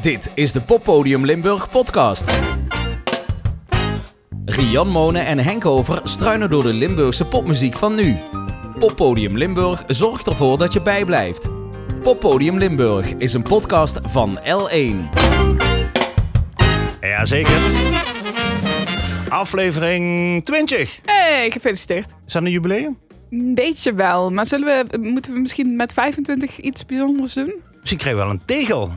Dit is de Poppodium Limburg podcast. Rian Monen en Henk Over struinen door de Limburgse popmuziek van nu. Poppodium Limburg zorgt ervoor dat je bijblijft. Poppodium Limburg is een podcast van L1. Jazeker. Aflevering 20. Hey, gefeliciteerd. Is dat een jubileum? Een beetje wel, maar zullen we, moeten we misschien met 25 iets bijzonders doen? Misschien krijg je wel een tegel.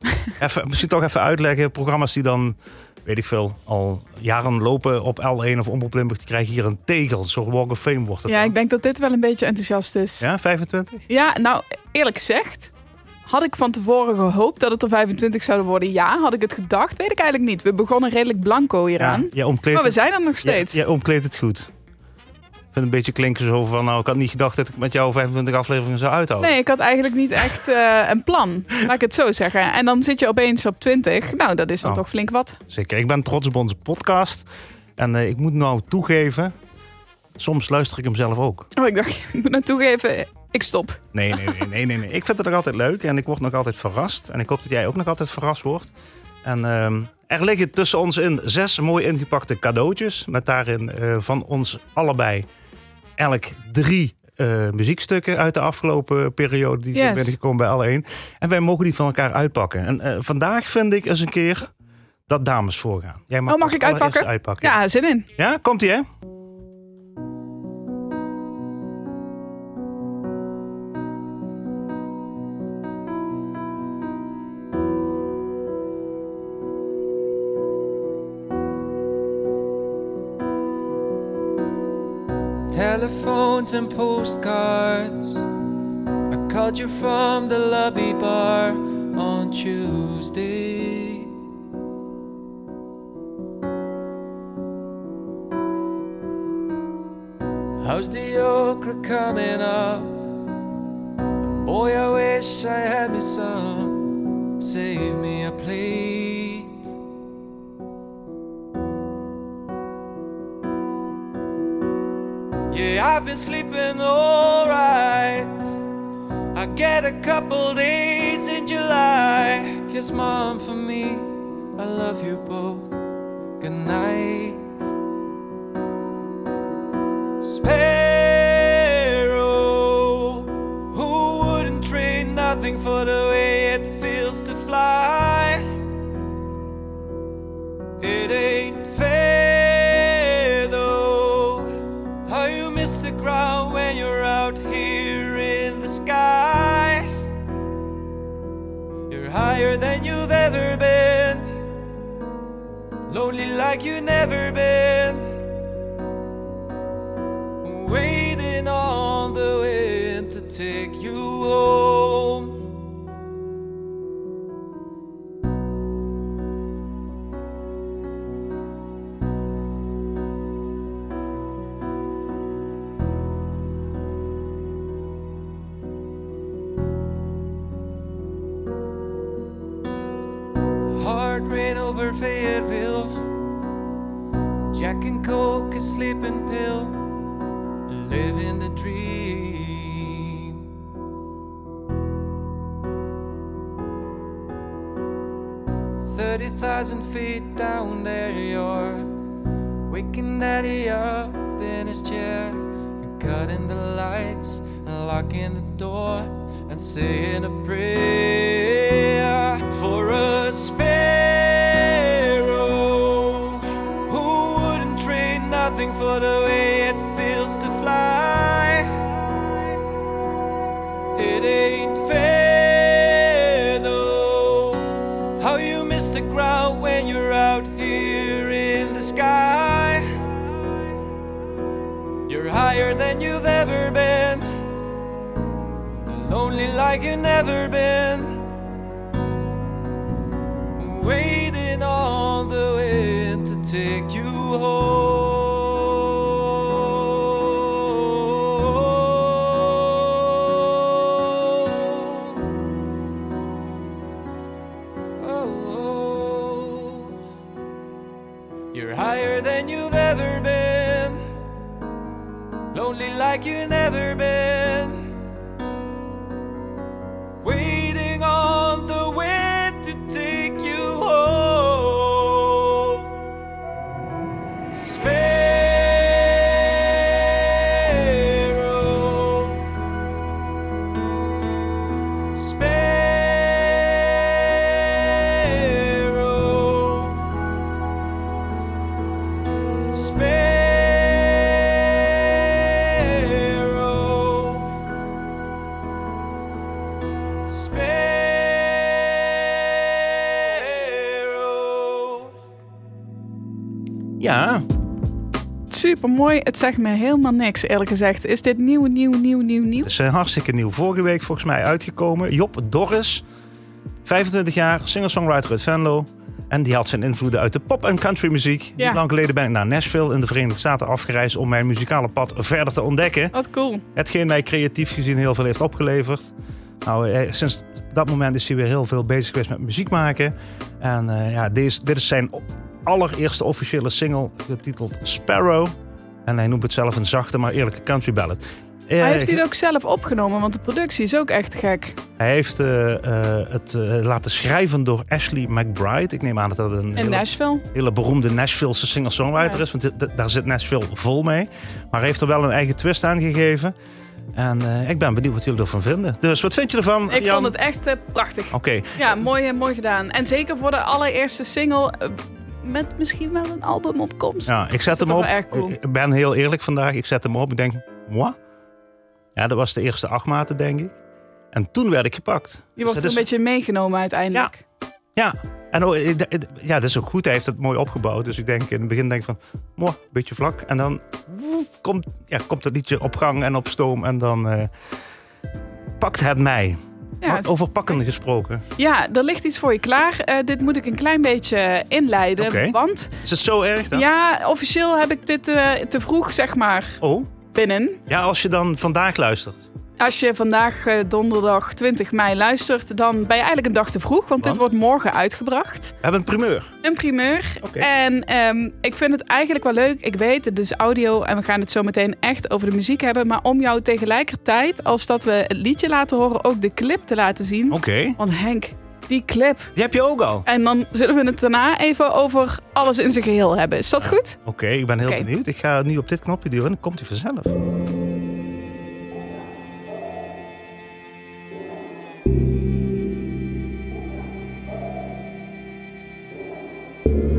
even, misschien toch even uitleggen. Programma's die dan, weet ik veel, al jaren lopen op L1 of Omroep Limburg, die krijgen hier een tegel. Een soort Walk of Fame wordt het Ja, dan. ik denk dat dit wel een beetje enthousiast is. Ja, 25? Ja, nou, eerlijk gezegd, had ik van tevoren gehoopt dat het er 25 zouden worden? Ja, had ik het gedacht? Weet ik eigenlijk niet. We begonnen redelijk blanco hieraan. Ja, omkleedt maar we zijn er nog steeds. Jij, jij omkleedt het goed. Vind een beetje klinken zo van, nou, ik had niet gedacht dat ik met jou 25 afleveringen zou uithouden. Nee, ik had eigenlijk niet echt eh, een plan. Laat ik het zo zeggen. En dan zit je opeens op 20. Nou, dat is dan Oh. toch flink wat. Zeker. Ik ben trots op onze podcast. En eh, ik moet nou toegeven, soms luister ik hem zelf ook. Oh, ik dacht, ik moet nou toegeven, ik stop. Nee, nee, nee, nee, nee, nee. Ik vind het nog altijd leuk en ik word nog altijd verrast. En ik hoop dat jij ook nog altijd verrast wordt. En ehm, er liggen tussen ons in zes mooi ingepakte cadeautjes. Met daarin eh, van ons allebei elk drie eh, muziekstukken uit de afgelopen periode die zijn Yes. binnengekomen bij alle één. En wij mogen die van elkaar uitpakken. En eh, vandaag vind ik eens een keer dat dames voorgaan. Jij mag, Oh, mag ik uitpakken? uitpakken? Ja, zin in. Ja, komt ie hè? Telephones and postcards. I called you from the lobby bar on Tuesday. How's the okra coming up? And boy, I wish I had me some. Save me a plate. I've been sleeping alright. I get a couple days in July. Kiss mom for me. I love you both. Good night. Like you've never been. Waiting on the wind to take you home. Like you've never Super mooi. Het zegt me helemaal niks, eerlijk gezegd. Is dit nieuw, nieuw, nieuw, nieuw, nieuw? dat is eh, hartstikke nieuw. Vorige week volgens mij uitgekomen. Job Dorris, 25 jaar, singer-songwriter uit Venlo. En die had zijn invloeden uit de pop- en countrymuziek. Ja. Lang geleden ben ik naar Nashville in de Verenigde Staten afgereisd... om mijn muzikale pad verder te ontdekken. Wat cool. Hetgeen mij creatief gezien heel veel heeft opgeleverd. Nou, eh, sinds dat moment is hij weer heel veel bezig geweest met muziek maken. En eh, ja, deze, dit is zijn allereerste officiële single, getiteld Sparrow. En hij noemt het zelf een zachte, maar eerlijke country ballad. Eh, Hij heeft dit ook zelf opgenomen, want de productie is ook echt gek. hij heeft eh, eh, het eh, laten schrijven door Ashley McBride. Ik neem aan dat dat een In hele, Nashville. hele beroemde Nashville'se singer-songwriter Ja. is. Want daar zit Nashville vol mee. Maar hij heeft er wel een eigen twist aan gegeven. En eh, ik ben benieuwd wat jullie ervan vinden. Dus wat vind je ervan, Ik Jan? vond het echt eh, prachtig. Oké, Ja, mooi, eh, mooi gedaan. En zeker voor de allereerste single. eh, met misschien wel een album op komst. ja, ik zet hem op. cool. Ik ben heel eerlijk vandaag. Ik zet hem op. Ik denk, moi? Ja, dat was de eerste acht maten, denk ik. En toen werd ik gepakt. Je wordt Dus er een dat beetje meegenomen uiteindelijk. Ja, en oh, ja, dat is ook goed. Hij heeft het mooi opgebouwd. Dus ik denk in het begin denk ik van, moi, beetje vlak. En dan woef, komt, ja, komt het liedje op gang en op stoom. En dan eh, pakt het mij. Ja, over pakken gesproken. ja, er ligt iets voor je klaar. Eh, dit moet ik een klein beetje inleiden. Want Is het zo erg dan? ja, officieel heb ik dit eh, te vroeg, zeg maar, Oh, binnen. ja, als je dan vandaag luistert. Als je vandaag eh, donderdag 20 mei luistert, dan ben je eigenlijk een dag te vroeg. Want, Want? dit wordt morgen uitgebracht. We hebben een primeur. Een primeur. Oké. En ehm, ik vind het eigenlijk wel leuk. Ik weet, het is audio en we gaan het zo meteen echt over de muziek hebben. Maar om jou tegelijkertijd, als dat we het liedje laten horen, ook de clip te laten zien. Oké. Want Henk, die clip. Die heb je ook al. En dan zullen we het daarna even over alles in zijn geheel hebben. Is dat goed? Oké, ik ben heel Oké. benieuwd. Ik ga nu op dit knopje duwen en dan komt hij vanzelf. thank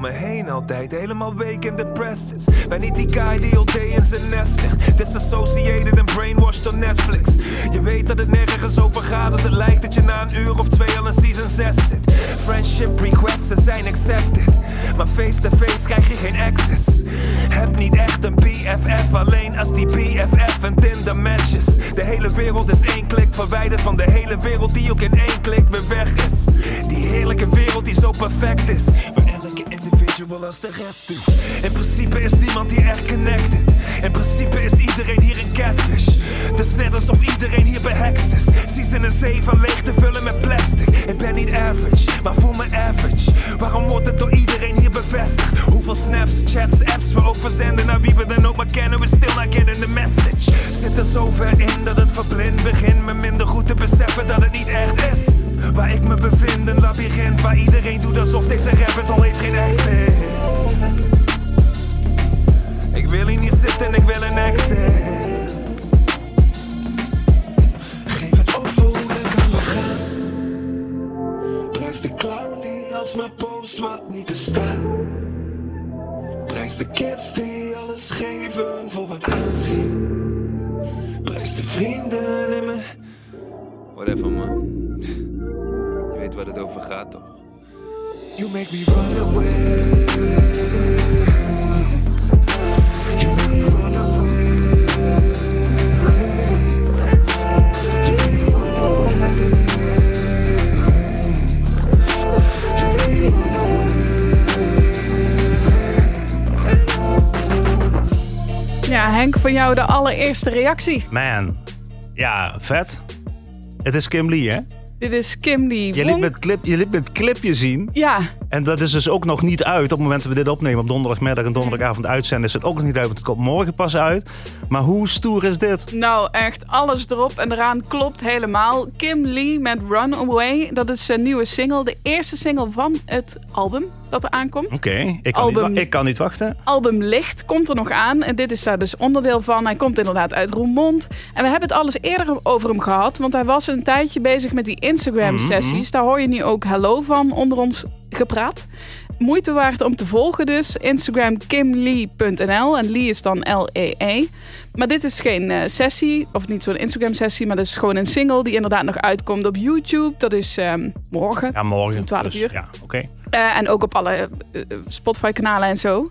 om me heen altijd helemaal weak en depressed is. Ben niet die guy die all day in zijn nest ligt. Disassociated en brainwashed door Netflix. Je weet dat het nergens over gaat, dus het lijkt dat je na een uur of twee al in season 6 zit. Friendship requests zijn accepted. Maar face-to-face krijg je geen access. Heb niet echt een BFF, alleen als die BFF een Tinder matches. De hele wereld is één klik verwijderd van de hele wereld die ook in één klik weer weg is. Die heerlijke wereld die zo perfect is. In principe is niemand hier echt connected. In principe is iedereen hier een catfish. Het is net alsof iedereen hier behekst is. Ze een zee van leeg te vullen met plastic. Ik ben niet average, maar voel me average. Waarom wordt het door iedereen hier bevestigd? Hoeveel veel snaps, chats, apps we ook verzenden naar wie we dan ook maar kennen. We still not getting the message. Zit er zo ver in dat het verblind begint me minder goed te beseffen dat het niet echt is. Waar ik me bevind, een labyrint waar iedereen doet alsof deze rap het al heeft geen exit. Ik wil hier niet zitten en ik wil een exit. De clown die alsmaar post wat niet bestaat. Prijs de kids die alles geven voor wat aanzien. Prijs de vrienden in me. Whatever man. Waar het over gaat toch? You make me run away. You make me run away. You make me run away. You make me run away. Ja, Henk, van jou de allereerste reactie. Man, ja, vet. Het is Kim Lee, hè? Dit is Kim die Je liet, Wonk. me het clip, je liet me het clipje zien. Ja, En dat is dus ook nog niet uit. Op het moment dat we dit opnemen op donderdagmiddag en donderdagavond uitzenden... is het ook nog niet uit, want het komt morgen pas uit. Maar hoe stoer is dit? nou echt alles erop en eraan klopt helemaal. Kim Lee met Runaway, dat is zijn nieuwe single. De eerste single van het album dat er aankomt. Oké, ik, Album. ik kan niet wachten. album Licht komt er nog aan. En dit is daar dus onderdeel van. Hij komt inderdaad uit Roermond. En we hebben het alles eerder over hem gehad. Want hij was een tijdje bezig met die Instagram-sessies. Daar hoor je nu ook Hello van onder ons gepraat. Moeite waard om te volgen dus. Instagram kimlee.nl. En Lee is dan L-E-E. Maar dit is geen eh, sessie. Of niet zo'n Instagram-sessie. Maar dat is gewoon een single die inderdaad nog uitkomt op YouTube. Dat is ehm, morgen. Ja, morgen. Om 12 dus, uur. Ja, oké. Eh, en ook op alle eh, Spotify-kanalen en zo.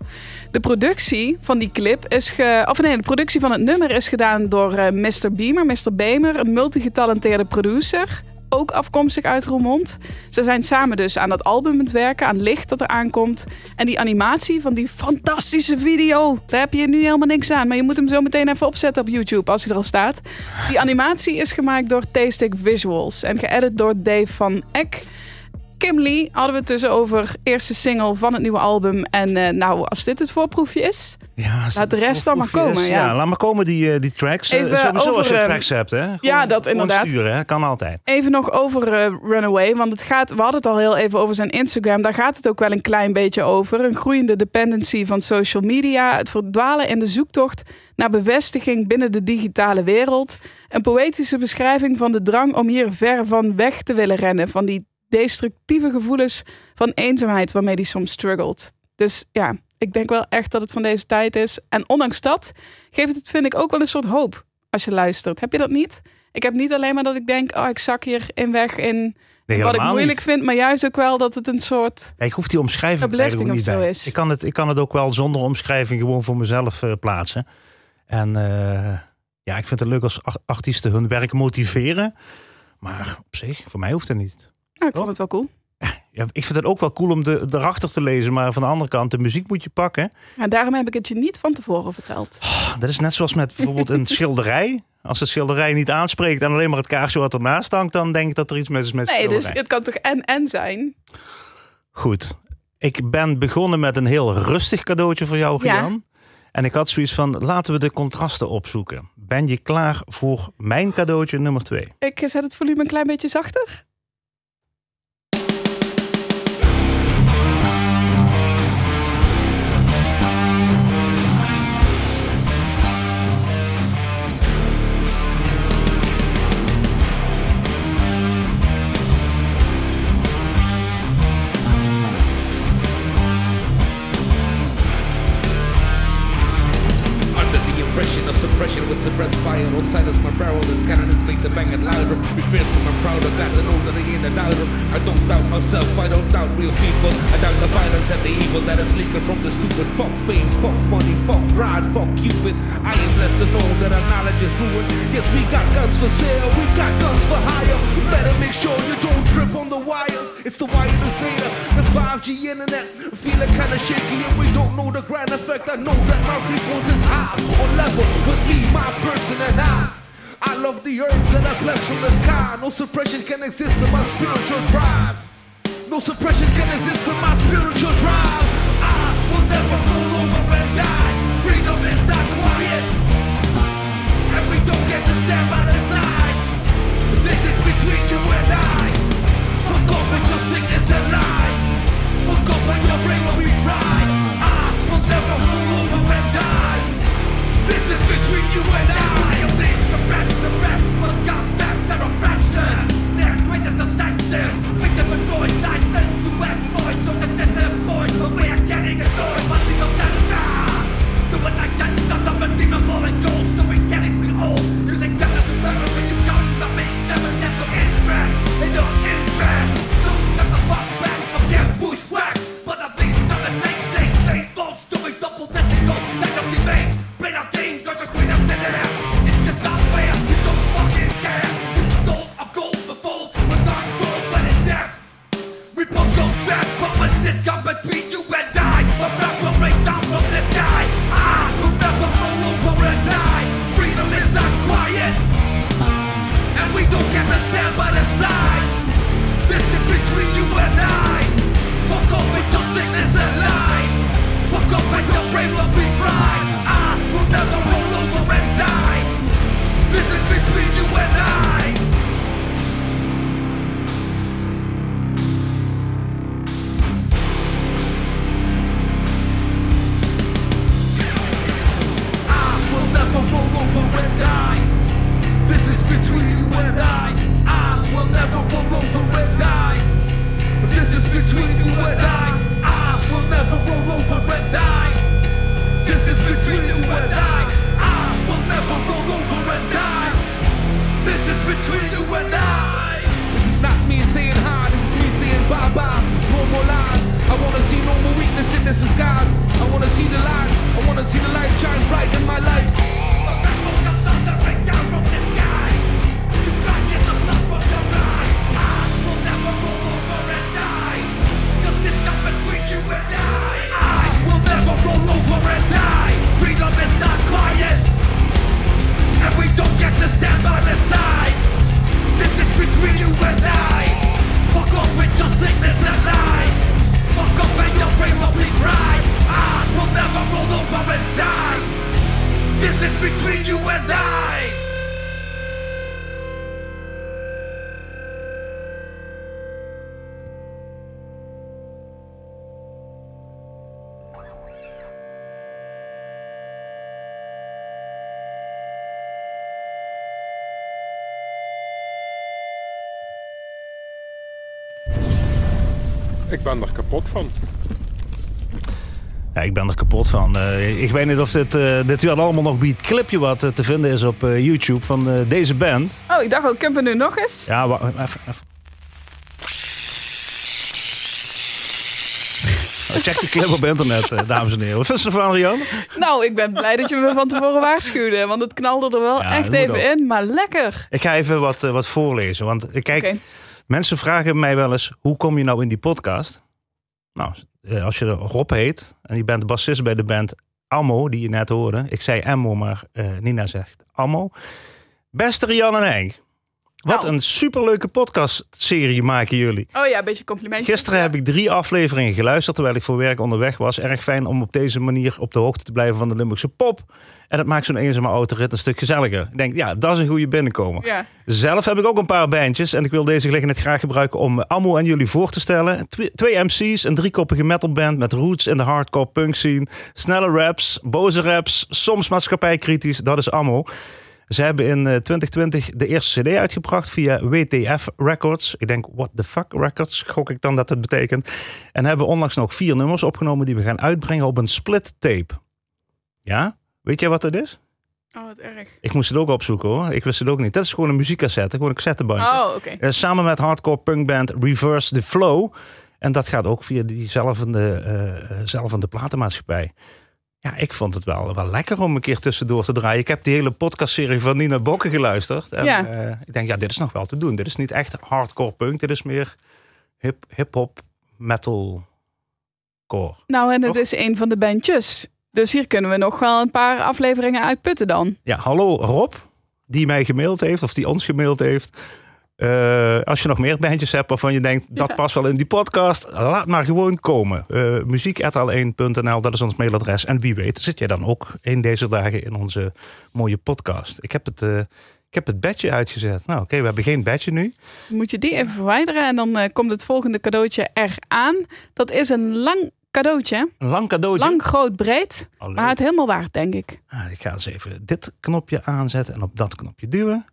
De productie van die clip is ge... Of nee, de productie van het nummer is gedaan door eh, Mr. Beamer. Mr. Beamer, een multigetalenteerde producer. Ook afkomstig uit Roermond. Ze zijn samen dus aan dat album aan het werken, aan licht dat er aankomt. En die animatie van die fantastische video, daar heb je nu helemaal niks aan. Maar je moet hem zo meteen even opzetten op YouTube als hij er al staat. Die animatie is gemaakt door Tastic Visuals en geëdit door Dave van Eck. Kim Lee hadden we het dus over eerste single van het nieuwe album. En eh, nou, als dit het voorproefje is, Ja, Laat de rest dan maar komen, is, ja. laat maar komen die, eh, die tracks. Eh, Even Sowieso als je over, tracks hebt, hè. Gewoon- ja, dat inderdaad. sturen, hè. Kan altijd. even nog over Runaway. Want het gaat, we hadden het al heel even over zijn Instagram. Daar gaat het ook wel een klein beetje over. Een groeiende dependency van social media. Het verdwalen in de zoektocht naar bevestiging binnen de digitale wereld. Een poëtische beschrijving van de drang om hier ver van weg te willen rennen. Van die destructieve gevoelens van eenzaamheid waarmee hij soms struggelt. Dus ja, ik denk wel echt dat het van deze tijd is. En ondanks dat geeft het, vind ik, ook wel een soort hoop als je luistert. Heb je dat niet? Ik heb niet alleen maar dat ik denk, oh, ik zak hier in weg in Nee, wat ik moeilijk niet. vind, maar juist ook wel dat het een soort. Ik hoef die omschrijving eigenlijk niet of bij. zo is. Ik kan, het, ik kan het ook wel zonder omschrijving gewoon voor mezelf eh, plaatsen. En eh, ja, ik vind het leuk als ar- artiesten hun werk motiveren. Maar op zich, voor mij hoeft het niet. Nou, ik vond het wel cool. Ja, ik vind het ook wel cool om de, erachter te lezen. Maar van de andere kant, de muziek moet je pakken. Maar daarom heb ik het je niet van tevoren verteld. Dat is net zoals met bijvoorbeeld een schilderij. Als het schilderij niet aanspreekt en alleen maar het kaarsje wat ernaast hangt... dan denk ik dat er iets mis is met Nee, dus het kan toch en-en zijn? Goed. Ik ben begonnen met een heel rustig cadeautje voor jou, Ja. Gian. En ik had zoiets van, laten we de contrasten opzoeken. Ben je klaar voor mijn cadeautje nummer twee? Ik zet het volume een klein beetje zachter. Suppression with suppressed fire on silence. My barrel as cannons make the bang banging louder Be fearsome and proud of that and know that I ain't a doubter I don't doubt myself, I don't doubt real people. I doubt the violence and the evil that is leaking from the stupid. Fuck fame, fuck money, fuck pride, fuck Cupid. I am blessed to know that our knowledge is ruined. Yes, we got guns for sale, we got guns for hire. You better make sure you don't trip on the wires. It's the wireless data, 5G internet. Feeling kinda shaky and we don't know the grand effect. I know that my frequency is high. On level with me, my person and I. I love the herbs that I bless from the sky. No suppression can exist in my spiritual drive. No suppression can exist in my spiritual drive. I will never roll over and die. Freedom is not quiet, and we don't get to stand by the side. This is between you and I. Ja, ik ben er kapot van. Eh, ik weet niet of dit, eh dit u allemaal nog biedt clipje wat eh, te vinden is op YouTube van deze band. Oh, ik dacht al, kunnen we nu nog eens? Ja, wa- even. even. Oh, Check die clip op internet, dames en heren. Wat vind je ervan, Rian? Nou, ik ben blij dat je me van tevoren waarschuwde. Want het knalde er wel Ja, echt even in. Maar lekker. Ik ga even wat, wat voorlezen. Want kijk, mensen vragen mij wel eens: hoe kom je nou in die podcast? Nou, als je Rob heet en je bent de bassist bij de band Ammo, die je net hoorde. Ik zei Ammo, maar eh, Nina zegt Ammo. Beste Rian en Henk. Wat Nou. een superleuke podcastserie maken jullie. Oh ja, een beetje complimentjes. Gisteren heb ik drie afleveringen geluisterd terwijl ik voor werk onderweg was. Erg fijn om op deze manier op de hoogte te blijven van de Limburgse pop. En dat maakt zo'n eenzame autorit een stuk gezelliger. Ik denk, ja, dat is een goede binnenkomen. Ja. Zelf heb ik ook een paar bandjes. En ik wil deze gelegenheid graag gebruiken om Ammo en jullie voor te stellen. Twee, twee MC's, een driekoppige metalband met roots in de hardcore punk scene. Snelle raps, boze raps, soms maatschappijkritisch. Dat is Ammo. Ze hebben in eh, 2020 de eerste CD uitgebracht via WTF Records. Ik denk, what the fuck Records, gok ik dan dat het betekent. En hebben onlangs nog vier nummers opgenomen die we gaan uitbrengen op een split tape. Ja? Weet jij wat dat is? Oh, wat erg. Ik moest het ook opzoeken hoor. Ik wist het ook niet. Dat is gewoon een muziekcassette, gewoon een cassettebandje. Oh, oké. Eh, samen met hardcore punkband Reverse the Flow. En dat gaat ook via diezelfde eh, zelfde platenmaatschappij. Ja, ik vond het wel, wel lekker om een keer tussendoor te draaien. Ik heb die hele podcastserie van Nina Bokke geluisterd. En Ja. eh, ik denk, ja, dit is nog wel te doen. Dit is niet echt hardcore punk. Dit is meer hip- hip-hop, metal, core. Nou, en het Toch? is een van de bandjes. Dus hier kunnen we nog wel een paar afleveringen uitputten dan. Ja, hallo Rob, die mij gemaild heeft, of die ons gemaild heeft. Eh, als je nog meer bandjes hebt waarvan je denkt, dat past wel in die podcast, laat maar gewoon komen. Uh, muziek.al1.nl, dat is ons mailadres. En wie weet zit jij dan ook in deze dagen in onze mooie podcast. Ik heb het... Uh, ik heb het badge uitgezet. Nou, oké, we hebben geen badge nu. Moet je die even verwijderen en dan uh, komt het volgende cadeautje eraan. Dat is een lang cadeautje. Een lang cadeautje? Lang, groot, breed. Maar het helemaal waard, denk ik. Ah, ik ga eens even dit knopje aanzetten en op dat knopje duwen.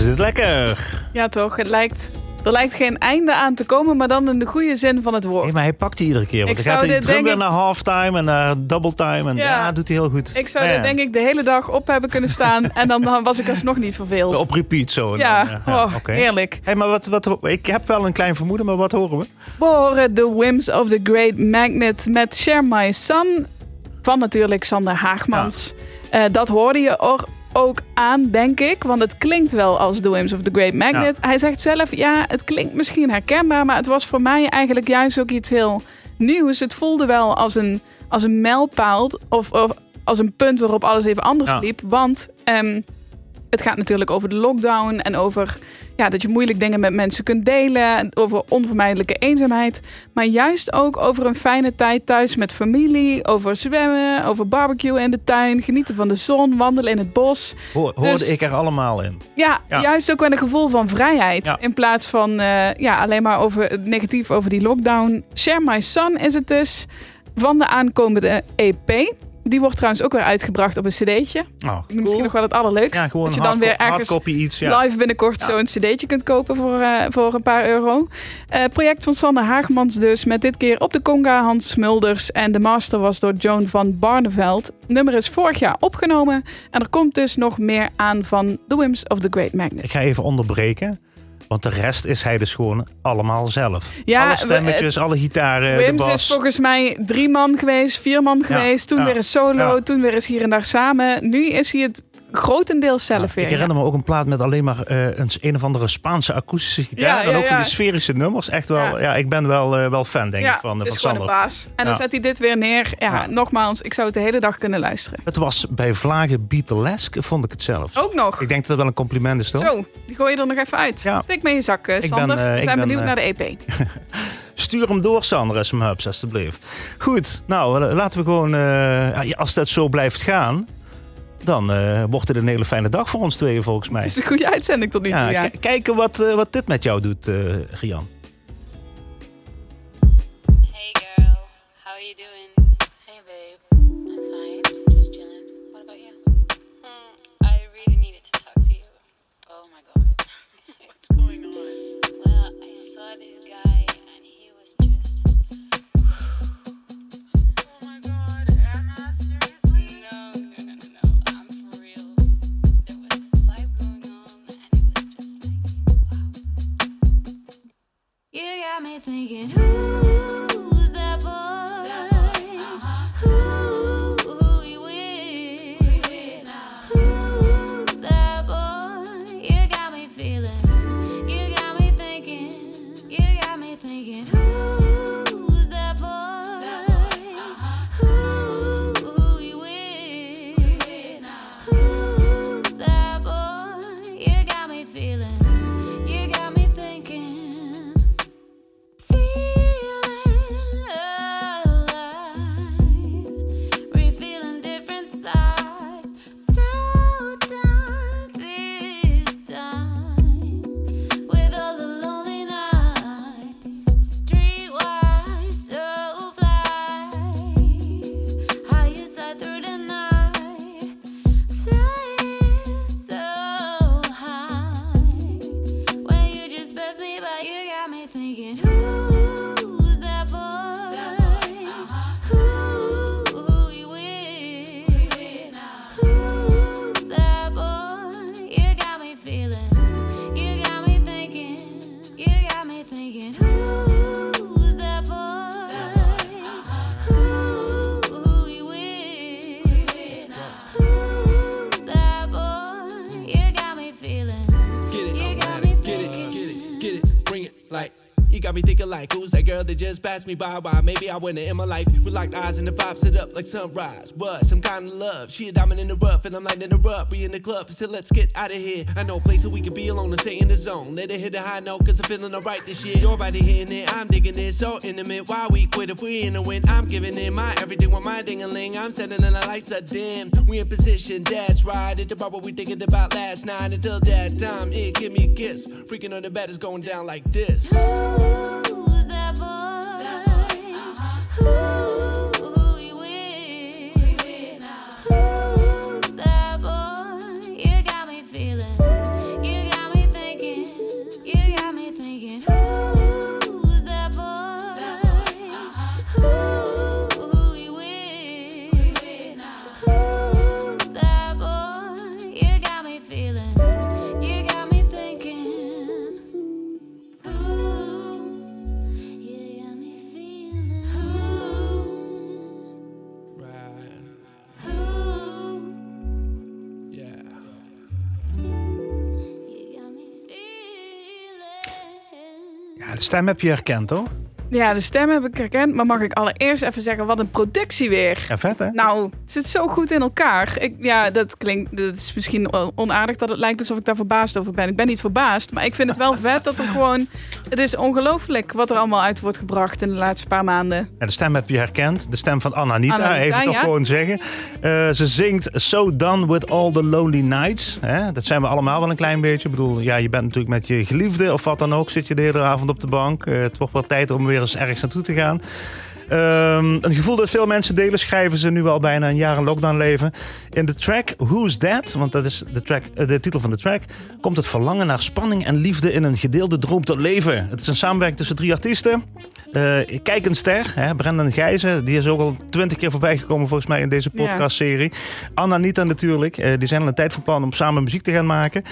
Is dit lekker. Ja, toch? Het lijkt, er lijkt geen einde aan te komen, maar dan in de goede zin van het woord. Nee, maar hij pakt die iedere keer. Want Ik dan gaat zou hij dit terug weer ik- naar halftime en naar double time. En ja, Ja. doet hij heel goed. Ik zou Ja, er denk ik de hele dag op hebben kunnen staan en dan, dan was ik alsnog niet verveeld. Op repeat zo. En ja, dan, oh, oké. heerlijk. Hey, maar wat, wat, ik heb wel een klein vermoeden, maar wat horen we? We horen The Whims of the Great Magnet met Share My Son van natuurlijk Sander Haagmans. Eh, dat hoorde je ook aan, denk ik, want het klinkt wel als The Whims of the Great Magnet. Hij zegt zelf, ja, het klinkt misschien herkenbaar, maar het was voor mij eigenlijk juist ook iets heel nieuws. Het voelde wel als een, als een mijlpaal of, of als een punt waarop alles even anders Ja. liep, want... ehm, het gaat natuurlijk over de lockdown en over ja, dat je moeilijk dingen met mensen kunt delen. en Over onvermijdelijke eenzaamheid. Maar juist ook over een fijne tijd thuis met familie. Over zwemmen, over barbecue in de tuin. Genieten van de zon, wandelen in het bos. Hoor, hoorde Dus- ik er allemaal in. Ja, Ja. juist ook wel een gevoel van vrijheid. Ja. In plaats van eh, ja, alleen maar over het negatief over die lockdown. Share My Son is het dus. Van de aankomende EP. Die wordt trouwens ook weer uitgebracht op een cd'tje. Oh, Misschien nog wel het allerleukst. Ja, gewoon dat je dan weer ergens iets. Ja. live binnenkort zo'n cd'tje kunt kopen voor, eh, voor een paar euro. Eh, project van Sander Haagmans dus. Met dit keer op de conga Hans Smulders. En de master was door Joan van Barneveld. Nummer is vorig jaar opgenomen. En er komt dus nog meer aan van The Whims of the Great Magnet. Ik ga even onderbreken. Want de rest is hij dus gewoon allemaal zelf. Ja, alle stemmetjes, alle gitaren, de Wims bas. is volgens mij drie man geweest, vier man geweest. Toen ja, weer een solo, toen weer eens hier en daar samen. Nu is hij het grotendeels zelf weer. ik herinner me ook een plaat met alleen maar eh, een, een of andere Spaanse akoestische gitaar. Ja, en ook van die sferische nummers. Echt wel, ja. Ik ben wel, eh, wel fan denk ja, ik van, eh, is van Sander. baas. En dan zet hij dit weer neer. Ja, nogmaals, ik zou het de hele dag kunnen luisteren. Het was bij Vlagen Beatlesk, vond ik het zelf. Ook nog. Ik denk dat het wel een compliment is, toch? Zo, die gooi je er nog even uit. Ja. Steek mee in je zak, eh, ben, Sander. eh, We zijn ben, benieuwd eh, naar de EP. Stuur hem door, Sander, SM Hubs, alstublieft. Goed, nou, eh, laten we gewoon... eh, als dat zo blijft gaan... dan eh, wordt het een hele fijne dag voor ons tweeën, volgens mij. Het is een goede uitzending tot nu toe, Ja, kijken wat, eh, wat dit met jou doet, eh Gian. Me thinking, who's that just passed me by? Why? Maybe I went in my life with locked eyes and the vibes lit up like sunrise. What? Some kind of love. She a diamond in the rough and I'm lighting her up. We in the club, so let's get out of here. I know a place where we could be alone and stay in the zone. Let it hit a high note, cause I'm feeling alright this year. Your body hitting it, I'm digging it, so intimate. Why we quit if we in the win? I'm giving it my everything with my ding a ling. I'm setting the lights are dim. We in position, that's right. At the bar what we thinking about last night. Until that time, it give me a kiss. Freaking on the bed is going down like this. Stem heb je herkend, hoor. Ja, de stem heb ik herkend. Maar mag ik allereerst even zeggen, wat een productie weer. Ja, vet, hè? Nou, het zit zo goed in elkaar. Ik, ja, dat klinkt. Dat is misschien on- onaardig dat het lijkt alsof ik daar verbaasd over ben. Ik ben niet verbaasd, maar ik vind het wel vet dat er gewoon. Het is ongelooflijk wat er allemaal uit wordt gebracht in de laatste paar maanden. Ja, de stem heb je herkend. De stem van Ananita, Ananita, even toch ja. gewoon zeggen. Eh, ze zingt So Done With All The Lonely Nights. Hè? Dat zijn we allemaal wel een klein beetje. Ik bedoel, ja, je bent natuurlijk met je geliefde of wat dan ook. Zit je de hele avond op de bank. Eh, het wordt wel tijd om weer eens ergens naartoe te gaan. Ehm, een gevoel dat veel mensen delen, schrijven ze nu al bijna een jaar in lockdown leven. In de track Who's That, want dat is de, track, eh, de titel van de track, komt het verlangen naar spanning en liefde in een gedeelde droom tot leven. Het is een samenwerking tussen drie artiesten. Eh, Kijk een ster, hè, Brendan Gijzen, die is ook al twintig keer voorbij gekomen volgens mij in deze Ja. podcastserie. Anna Nita natuurlijk, eh, die zijn al een tijd van plan om samen muziek te gaan maken.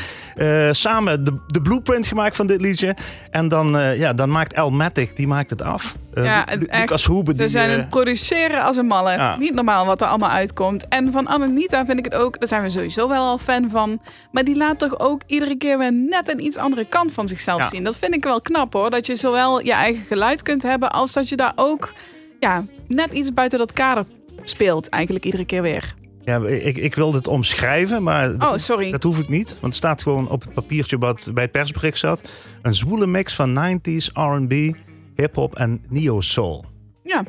Samen de, de blueprint gemaakt van dit liedje. En dan, ja, dan maakt Elmatic, die maakt het af. Ja, het Lu- echt- Lucas Ze die... zijn eh, het produceren als een malle. Ja. Niet normaal wat er allemaal uitkomt. En van Ananita vind ik het ook, daar zijn we sowieso wel al fan van. Maar die laat toch ook iedere keer weer net een iets andere kant van zichzelf Ja. zien. Dat vind ik wel knap hoor. Dat je zowel je eigen geluid kunt hebben, als dat je daar ook ja, net iets buiten dat kader speelt. Eigenlijk iedere keer weer. Ja, ik, ik wil dit omschrijven, maar dat, Oh, sorry. dat hoef ik niet. Want het staat gewoon op het papiertje wat bij het persbericht zat. Een zwoele mix van 90s, R&B, hip-hop en neo-soul. Ja,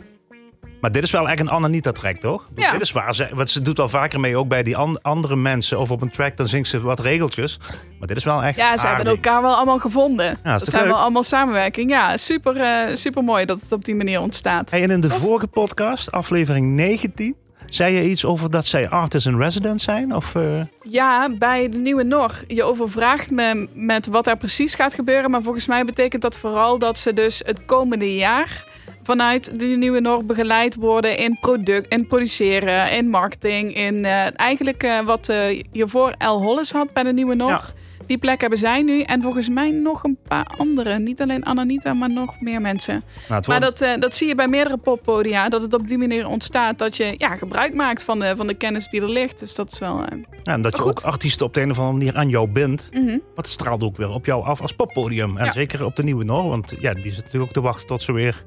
Maar dit is wel echt een Ananita-track, toch? Ja. Dit is waar. Ze, want ze doet wel vaker mee, ook bij die an- andere mensen. Of op een track, dan zingt ze wat regeltjes. Maar dit is wel echt ja ze hebben elkaar wel allemaal gevonden. is dat toch zijn leuk? wel allemaal samenwerking. Ja, super, eh, super mooi dat het op die manier ontstaat. Hey, en in de vorige podcast, aflevering 19... zei je iets over dat zij artist in residence zijn? Of, eh, Ja, bij de Nieuwe Nor. Je overvraagt me met wat er precies gaat gebeuren. Maar volgens mij betekent dat vooral dat ze dus het komende jaar vanuit de Nieuwe Nor begeleid worden in, product, in produceren, in marketing. In eh, eigenlijk eh, wat eh hiervoor El Hollis had bij de Nieuwe Nor. Ja. Die plek hebben zij nu. En volgens mij nog een paar andere. Niet alleen Ananita, maar nog meer mensen. nou, Maar dat, dat zie je bij meerdere poppodia. Dat het op die manier ontstaat dat je ja, gebruik maakt van de, van de kennis die er ligt. Dus dat is wel... ja, en dat je ook artiesten op de een of andere manier aan jou bindt. mhm. Want het straalt ook weer op jou af als poppodium. En Ja. zeker op de Nieuwe Noor. Want ja, die zit natuurlijk ook te wachten tot ze weer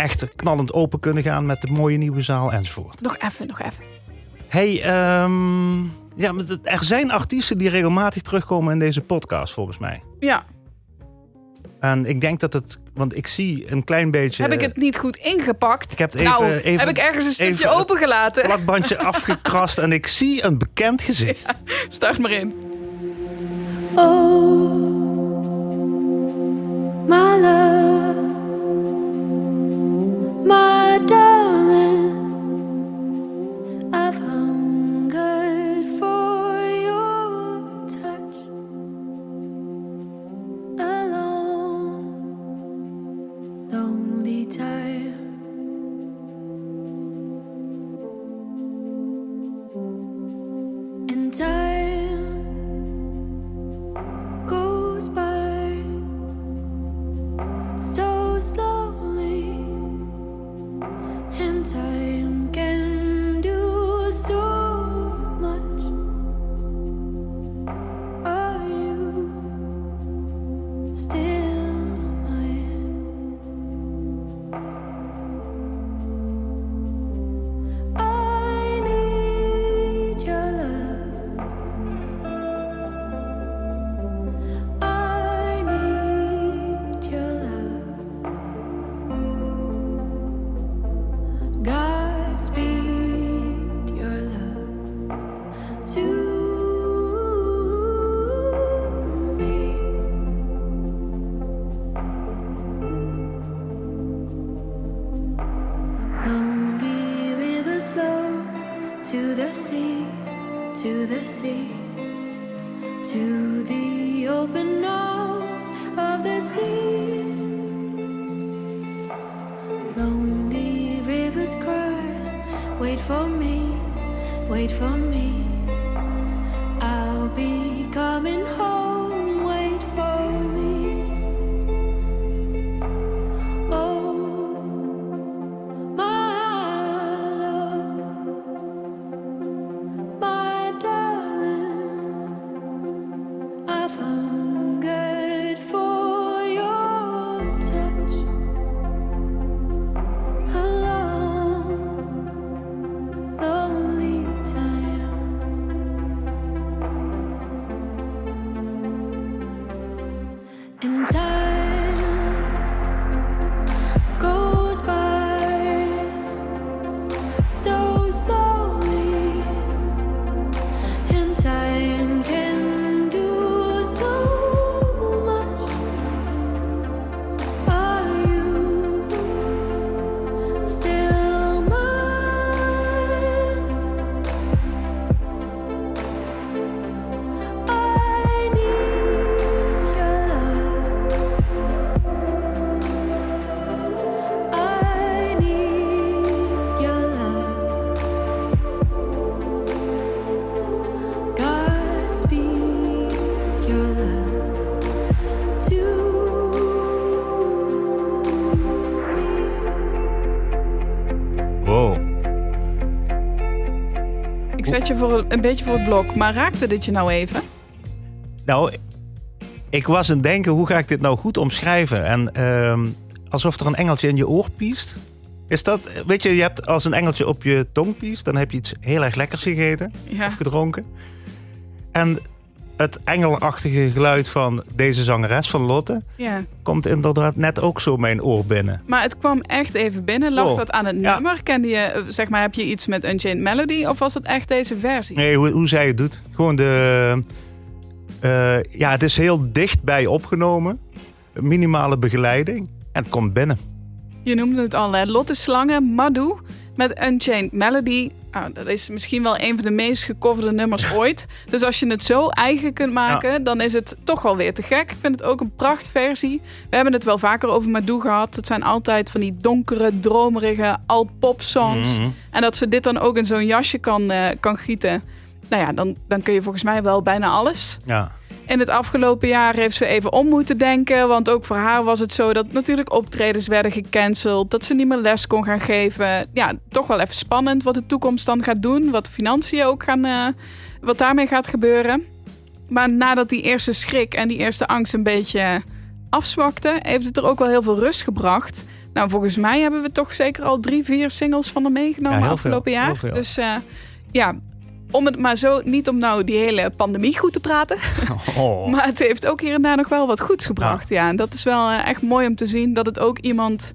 echt knallend open kunnen gaan met de mooie nieuwe zaal enzovoort. Nog even, nog even. Hey, ehm, ja, er zijn artiesten die regelmatig terugkomen in deze podcast, volgens mij. Ja, En ik denk dat het, want ik zie een klein beetje. heb ik het niet goed ingepakt? Ik heb het nou, even- even- heb ik ergens een stukje even het opengelaten? plakbandje afgekrast en ik zie een bekend gezicht. Start maar in. Oh, my love, my darling, I've hungered for your touch alone, lonely time. Time voor een, beetje voor het blok, maar raakte dit je nou even? Nou, ik was aan het denken, hoe ga ik dit nou goed omschrijven? En ehm, alsof er een engeltje in je oor piest. Is dat, weet je, je hebt als een engeltje op je tong piest, dan heb je iets heel erg lekkers gegeten Ja. of gedronken. En het engelachtige geluid van deze zangeres, van Lotte, Ja. komt inderdaad net ook zo mijn oor binnen. Maar het kwam echt even binnen. Lag Oh. dat aan het Ja. nummer? Kende je, eh, zeg maar, heb je iets met Unchained Melody? Of was het echt deze versie? Nee, hoe, hoe zij het doet. Gewoon de. eh, ja, het is heel dichtbij opgenomen. Minimale begeleiding. En het komt binnen. Je noemde het al, hè? Lotte Slangen, Madou met Unchained Melody. Nou, dat is misschien wel een van de meest gecoverde nummers ooit. Dus als je het zo eigen kunt maken, dan is het toch wel weer te gek. Ik vind het ook een prachtversie. We hebben het wel vaker over Madou gehad. Het zijn altijd van die donkere, dromerige alt-pop songs. Mhm. En dat ze dit dan ook in zo'n jasje kan, eh, kan gieten. Nou ja, dan, dan kun je volgens mij wel bijna alles. Ja. In het afgelopen jaar heeft ze even om moeten denken. Want ook voor haar was het zo dat natuurlijk optredens werden gecanceld. Dat ze niet meer les kon gaan geven. Ja, toch wel even spannend wat de toekomst dan gaat doen. Wat de financiën ook gaan. eh, wat daarmee gaat gebeuren. Maar nadat die eerste schrik en die eerste angst een beetje afzwakte, heeft het er ook wel heel veel rust gebracht. Nou, volgens mij hebben we toch zeker al drie, vier singles van haar meegenomen Ja, afgelopen veel, jaar. Dus eh, ja, om het maar zo, niet om nou die hele pandemie goed te praten. Oh. Maar het heeft ook hier en daar nog wel wat goeds gebracht. Ja, en dat is wel eh, echt mooi om te zien dat het ook iemand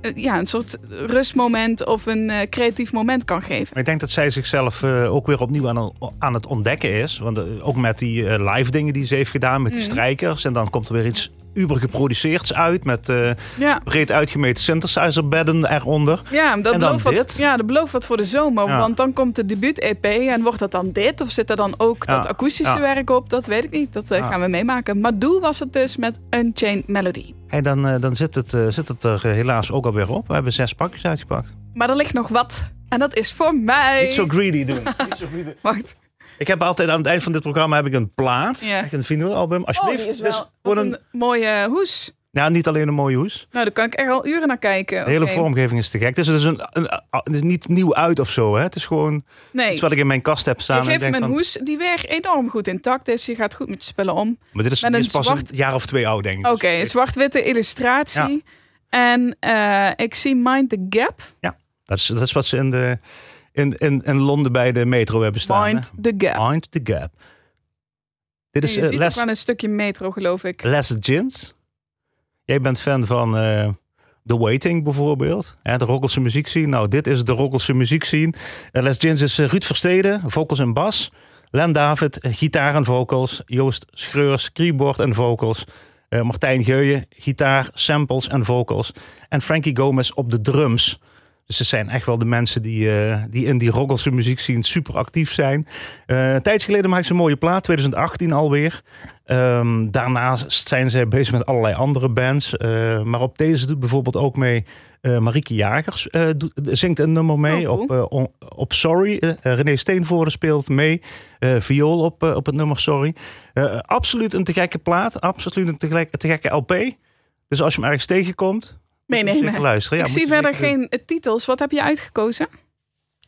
eh, ja, een soort rustmoment of een eh, creatief moment kan geven. Ik denk dat zij zichzelf ook weer opnieuw aan, aan het ontdekken is. Want ook met die live dingen die ze heeft gedaan met die Mhm. strijkers. En dan komt er weer iets uber geproduceerds uit. Met Ja. breed uitgemeten synthesizerbedden eronder. Ja, dat En dan belooft, wat, dit. ja, dat belooft wat voor de zomer. Ja. Want dan komt de debuut-EP en wordt dat dan dit? Of zit er dan ook Ja. dat akoestische werk op? Dat weet ik niet. Dat eh, gaan we meemaken. Madou was het dus met Unchained Melody. En dan, eh, dan zit, het, zit het er helaas ook alweer op. We hebben zes pakjes uitgepakt. Maar er ligt nog wat. En dat is voor mij. Niet zo greedy doen. Niet zo greedy. Wacht. Ik heb altijd aan het eind van dit programma heb ik een plaat. Ja. Echt een vinylalbum. Oh, Alsjeblieft. wel Dus een, een, mooie hoes. ja, niet alleen een mooie hoes. Nou, daar kan ik echt al uren naar kijken. De hele Oké. vormgeving is te gek. Het is dus een, een, het is niet nieuw uit of zo. Hè? Het is gewoon Nee. iets wat ik in mijn kast heb staan. Je geeft van, hoes die weer enorm goed intact is. Je gaat goed met je spullen om. Maar dit is, dit is pas zwart- een jaar of twee oud, denk ik. Oké, een zwart-witte illustratie. En eh, ik zie Mind the Gap. Ja, dat is, dat is wat ze in, de, in, in, in Londen bij de metro hebben staan. hè? Mind the Gap. Mind the Gap. Dit is je eh, ziet ook Les, wel een stukje metro, geloof ik. Les Gins. Jij bent fan van eh, The Waiting bijvoorbeeld. Hè, de Rokkelse muziekscene. Nou, dit is de Rokkelse muziekscene. Uh, Les Gins is Ruud Versteden, vocals en bas. Len David, gitaar en vocals. Joost Schreurs, keyboard en vocals. Martijn Geuyen, gitaar, samples en vocals. En Frankie Gomez op de drums. Dus ze zijn echt wel de mensen die, eh, die in die Rokkelse muziekscene super actief zijn. Eh een tijdje geleden maakte ze een mooie plaat, 2018 alweer. Ehm, daarnaast zijn ze bezig met allerlei andere bands. Eh, maar op deze doet bijvoorbeeld ook mee Marieke Jagers. doet- zingt een nummer mee Oh, op, on- op Sorry. René Steenvoorde speelt mee. Viool op, op het nummer Sorry. Absoluut een te gekke plaat. Absoluut een te, gek- te gekke LP. Dus als je hem ergens tegenkomt, Meenemen. zeker luisteren. Ja, ik zie verder zeker- geen eh, titels. Wat heb je uitgekozen?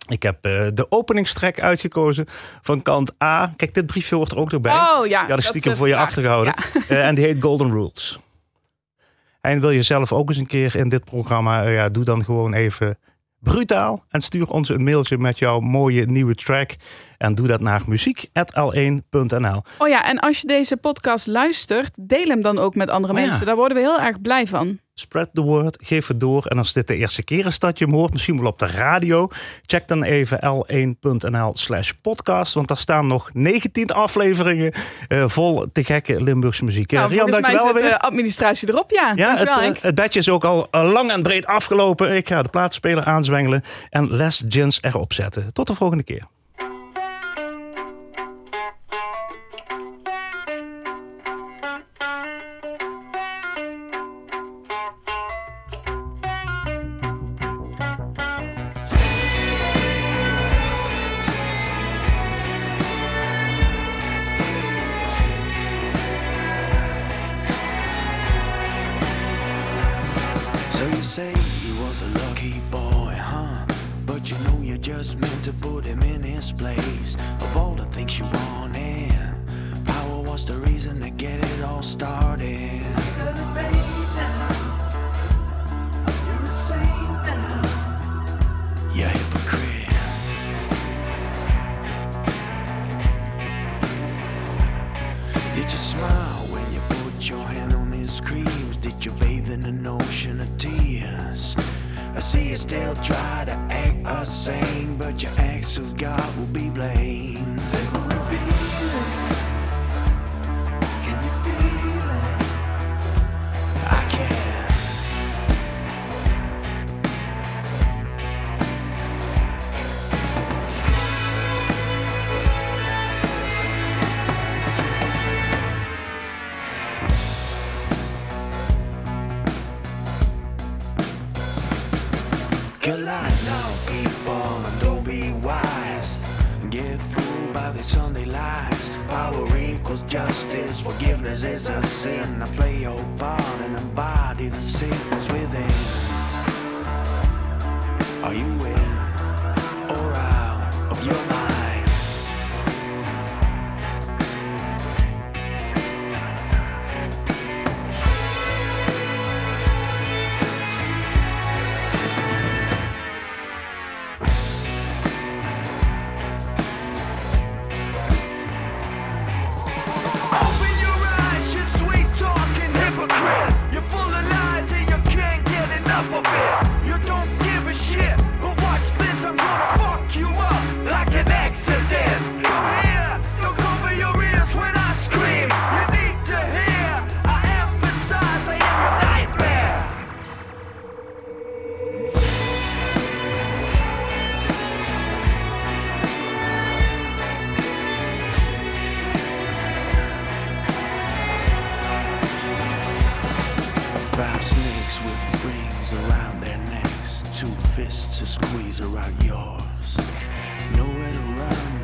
Ik heb eh, de openingstrek uitgekozen van kant A. Kijk, dit briefje hoort er ook nog bij. Oh ja. Die dat, stiekem eh, voor je vraagt. achtergehouden. Ja. Eh, en die heet Golden Rules. En wil je zelf ook eens een keer in dit programma, ja, doe dan gewoon even brutaal en stuur ons een mailtje met jouw mooie nieuwe track. En doe dat naar muziek.l1.nl. Oh ja, en als je deze podcast luistert, deel hem dan ook met andere Oh ja. mensen. Daar worden we heel erg blij van. Spread the word, geef het door. En als dit de eerste keer is dat je hem hoort, misschien wel op de radio, check dan even l1.nl slash podcast. Want daar staan nog 19 afleveringen eh, vol te gekke Limburgse muziek. Eh, Nou, Rian, mij dankjewel zit weer. de administratie erop, ja. Ja, het, Dankjewel, eh, het bedje is ook al lang en breed afgelopen. Ik ga de plaatspeler aanzwengelen en Les Gins erop zetten. Tot de volgende keer. Fists to squeeze around yours. Nowhere to run,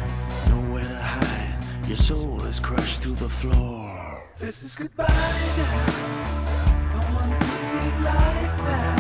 nowhere to hide. Your soul is crushed to the floor. This is goodbye now. I want an easy life now.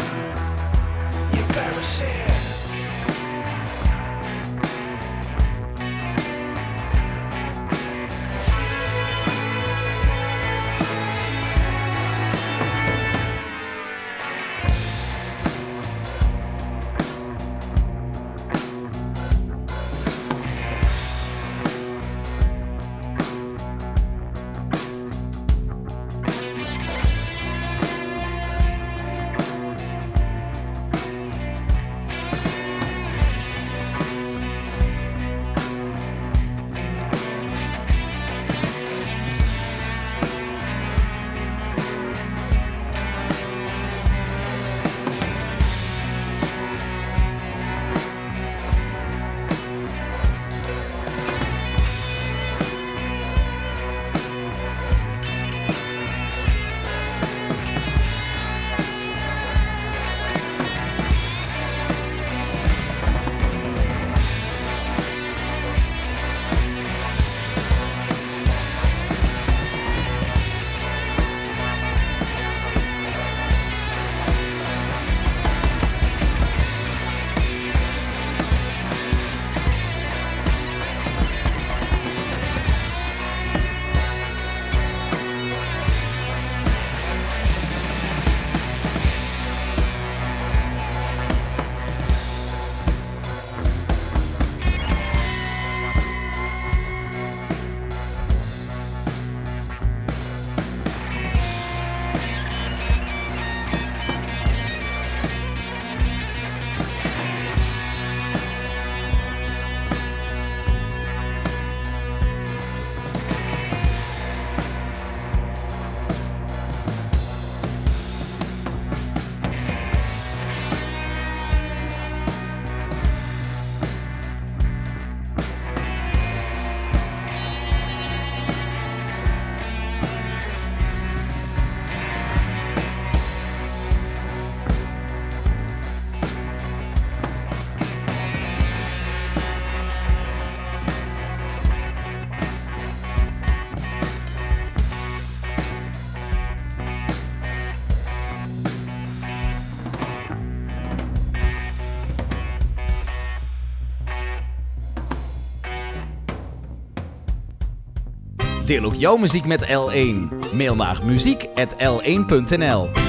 Deel ook jouw muziek met L1. Mail naar muziek.l1.nl